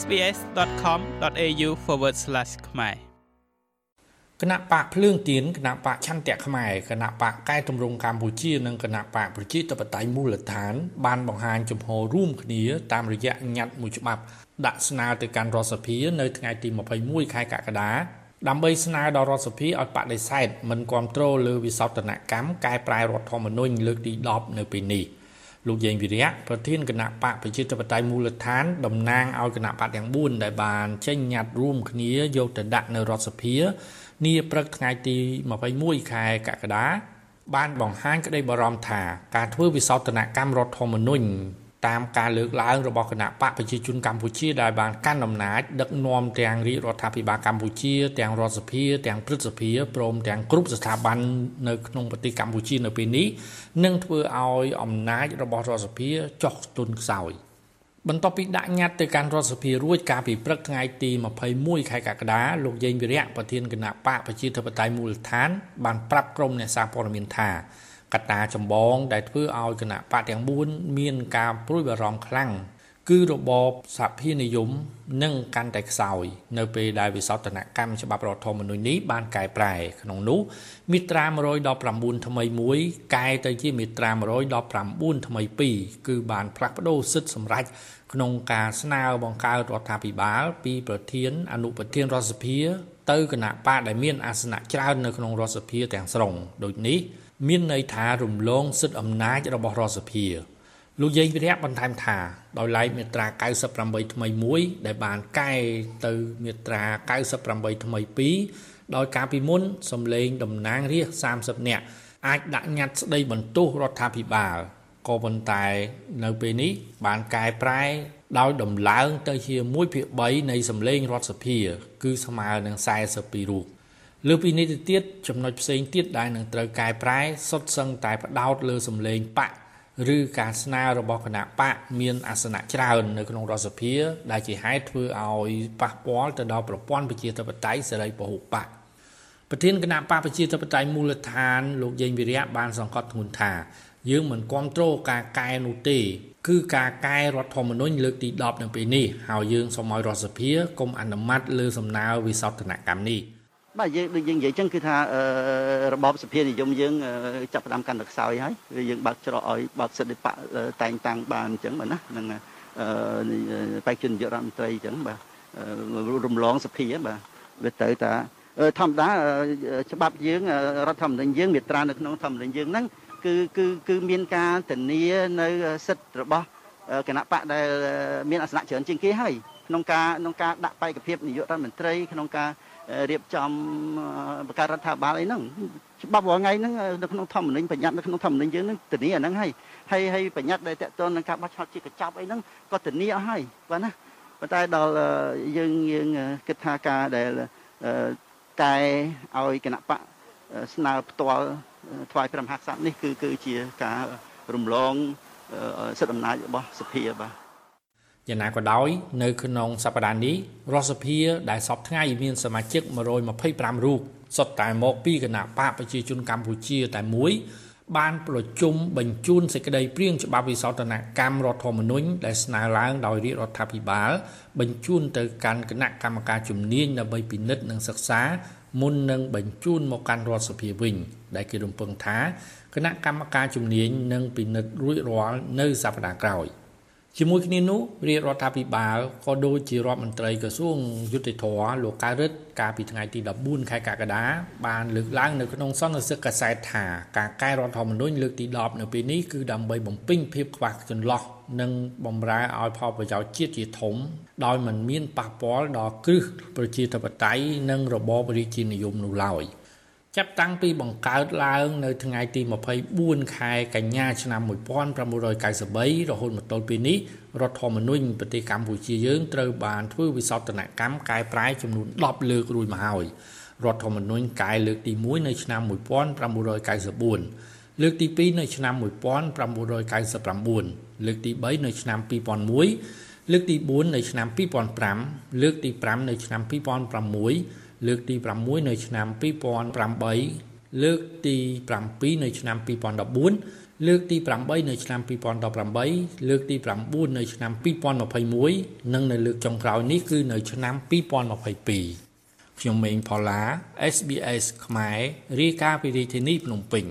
sbs.com.au/ ខ្មែរគណៈបកភ្លើងទៀនគណៈបកឆន្ទៈខ្មែរគណៈបកកែតម្រង់កម្ពុជានិងគណៈបកប្រជាធិបតេយ្យមូលដ្ឋាន បានបង្ហាញចំហរួមគ្នាតាមរយៈញត្តិមួយច្បាប់ ដាក់ស្នើទៅកាន់រដ្ឋសភា នៅថ្ងៃទី21ខែកក្កដាដើម្បីស្នើដល់រដ្ឋសភាឲ្យបដិសេធមិនគ្រប់គ្រងលើវិសោធនកម្មកែប្រែរដ្ឋធម្មនុញ្ញលើកទី10នៅពេលនេះ។ លោកយេងវិរៈប្រធានគណៈបកប្រជាធិបតេយ្យមូលដ្ឋានតំណាងឲ្យគណៈបកទាំង4ដែលបានចេញញត្តិរួមគ្នាយកទៅដាក់នៅរដ្ឋសភានាព្រឹកថ្ងៃទី21ខែកក្កដាបានបង្ហាញក្តីបារម្ភថាការធ្វើវិសោធនកម្មរដ្ឋធម្មនុញ្ញ តាមការលើកឡើងរបស់គណៈបកប្រជាជនកម្ពុជាដែលបានកាន់អំណាចដឹកនាំទាំងរាជរដ្ឋាភិបាលកម្ពុជា ទាំងរដ្ឋសភា ទាំងព្រឹទ្ធសភាព្រមទាំងគ្រប់ស្ថាប័ននៅក្នុងប្រទេសកម្ពុជានៅពេលនេះនឹងធ្វើឲ្យអំណាចរបស់រដ្ឋសភាចុះទុនខ្សោយបន្ទាប់ពីដាក់ញត្តិទៅកាន់រដ្ឋសភារួចកាលពីព្រឹកថ្ងៃទី21ខែកក្កដាលោកយេងវិរៈប្រធានគណៈបកប្រជាធិបតេយ្យមូលដ្ឋានបានប្រាប់ក្រុមអ្នកសារព័ត៌មានថា កត្តាចម្បងដែលធ្វើឲ្យគណៈបកទាំង4មានការព្រួយបារម្ភខ្លាំងគឺរបបសភានិយមនឹងកាន់តែខ្សោយនៅពេលដែលវិសោធនកម្មច្បាប់រដ្ឋធម្មនុញ្ញនេះបានកែប្រែក្នុងនោះមាត្រា119ថ្មីមួយកែទៅជាមាត្រា119ថ្មី2គឺបានផ្លាស់ប្ដូរសិទ្ធិសម្រេចក្នុងការស្នើបង្កើតរដ្ឋាភិបាលពីប្រធានអនុប្រធានរដ្ឋសភាទៅគណៈបកដែលមានអាសនៈច្រើននៅក្នុងរដ្ឋសភាទាំងស្រុងដូចនេះ មានន័យថារំលងសិទ្ធិអំណាចរបស់រដ្ឋសភាលោកយាយវិរៈបន្ថែមថាដោយឡែកមាត្រា98ថ្មីមួយដែលបានកែទៅមាត្រា98ថ្មី2ដោយការពីមុនសម្លេងតំណាងរាស្ត្រ30នាក់អាចដាក់ញត្តិស្ដីបន្ទោសរដ្ឋាភិបាលក៏ប៉ុន្តែនៅពេលនេះបានកែប្រែដោយដំឡើងទៅជា1ភាគ3នៃសម្លេងរដ្ឋសភា គឺស្មើនឹង42រូប លើពីនេះទៅទៀតចំណុចផ្សេងទៀតដែលនឹងត្រូវកែប្រែសុទ្ធសឹងតែផ្ដោតលើសម្លេងបកឬការស្នើរបស់គណៈបកមានអាសនៈច្រើននៅក្នុងរដ្ឋសភា ដែលជាហេតុធ្វើឲ្យប៉ះពាល់ទៅដល់ប្រព័ន្ធប្រជាធិបតេយ្យសេរីពហុបកប្រធានគណៈបកប្រជាធិបតេយ្យមូលដ្ឋានលោកយេងវិរៈបានសង្កត់ធ្ងន់ថា យើងមិនគ្រប់គ្រងការកែនោះទេ គឺការកែរដ្ឋធម្មនុញ្ញលើកទី10នៅពេលនេះហើយយើងសូមឲ្យរដ្ឋសភាកុំអនុម័តលើសំណើវិសោធនកម្មនេះ។ បាទយើងដូចយើងនិយាយចឹងគឺថារបបសភានិយមយើងចាប់ផ្ដើមកាន់តែខ្សោយហើយយើងបើកច្រកឲ្យបើកសិទ្ធិបកតែងតាំងបានអញ្ចឹងបាទណានឹងបេក្ខជននាយករដ្ឋមន្ត្រីអញ្ចឹងបាទរំលងសភាបាទវាទៅតាធម្មតាច្បាប់យើងរដ្ឋធម្មនុញ្ញយើងមាត្រានៅក្នុងធម្មនុញ្ញយើងហ្នឹងគឺគឺគឺមានការធានានៅសិទ្ធិរបស់គណៈបកដែលមានអាសនៈច្រើនជាងគេហើយក្នុងការក្នុងការដាក់បេក្ខភាពនាយករដ្ឋមន្ត្រីក្នុងការ រៀបចំបង្កើតរដ្ឋាភិបាលអីហ្នឹងច្បាប់រាល់ថ្ងៃហ្នឹងនៅក្នុងធម្មនុញ្ញបញ្ញត្តិនៅក្នុងធម្មនុញ្ញយើងហ្នឹងធានាអាហ្នឹងហើយហើយហើយបញ្ញត្តិដែលតកតននឹងការបោះឆ្នោតជាកញ្ចប់អីហ្នឹងក៏ធានាអស់ហើយបាទណាប៉ុន្តែដល់យើងយើងគិតថាការដែលកែឲ្យគណៈបកស្នើផ្ទាល់ថ្វាយព្រះមហាក្សត្រនេះគឺគឺជាការរំលងសិទ្ធិអំណាចរបស់សភាបាទ យ៉ាងណាក៏ដោយនៅក្នុងសប្តាហ៍នេះរដ្ឋសភាដែលសពថ្ងៃមានសមាជិក125រូបសុទ្ធតែមកពីគណៈបកប្រជាជនកម្ពុជាតែមួយបានប្រជុំបញ្ជូនសេចក្តីព្រាងច្បាប់វិសោធនកម្មរដ្ឋធម្មនុញ្ញដែលស្នើឡើងដោយរាជរដ្ឋាភិបាល បញ្ជូនទៅកាន់គណៈកម្មការជំនាញដើម្បីពិនិត្យនិងសិក្សាមុននឹងបញ្ជូនមកកាន់រដ្ឋសភាវិញ ដែលគេរំពឹងថាគណៈកម្មការជំនាញនឹងពិនិត្យរួចរាល់នៅសប្តាហ៍ក្រោយ។ ជាមួយគ្នានោះរាជរដ្ឋាភិបាលក៏ដូចជារដ្ឋមន្ត្រីក្រសួងយុតិធធលោកកៅរិទ្ធកាលពីថ្ងៃទី14ខែកក្កដាបានលើកឡើងនៅក្នុងសន្និសីទកាសែតថាការកែរដ្ឋធម្មនុញ្ញលើកទី10នៅពេលនេះគឺដើម្បីបំពេញភាពខ្វះចន្លោះនិងបំរើឲ្យផលប្រយោជន៍ជាតិជាធំ ដោយមិនមានប៉ះពាល់ដល់គ្រឹះប្រជាធិបតេយ្យនិងរបបរាជានិយមនោះឡើយ។ ចាប់តាំងពីបង្កើតឡើង នៅថ្ងៃទី24ខែកញ្ញាឆ្នាំ1993រហូតមកទល់ពេលនេះរដ្ឋធម្មនុញ្ញប្រទេសកម្ពុជាយើងត្រូវបានធ្វើវិសោធនកម្មកែប្រែចំនួន10លើករួចមកហើយរដ្ឋធម្មនុញ្ញកែលើកទី1នៅឆ្នាំ1994លើកទី2នៅឆ្នាំ1999លើកទី3នៅឆ្នាំ2001លើកទី4នៅឆ្នាំ2005លើកទី5នៅឆ្នាំ2006 លើកទី6នៅឆ្នាំ2008លើកទី7នៅឆ្នាំ2014លើកទី8នៅឆ្នាំ2018លើកទី9នៅឆ្នាំ2021និងនៅលើកចុងក្រោយនេះគឺនៅឆ្នាំ2022ខ្ញុំម៉េងផល្លា SBS ខ្មែររាយការណ៍ពីរាជធានីភ្នំពេញ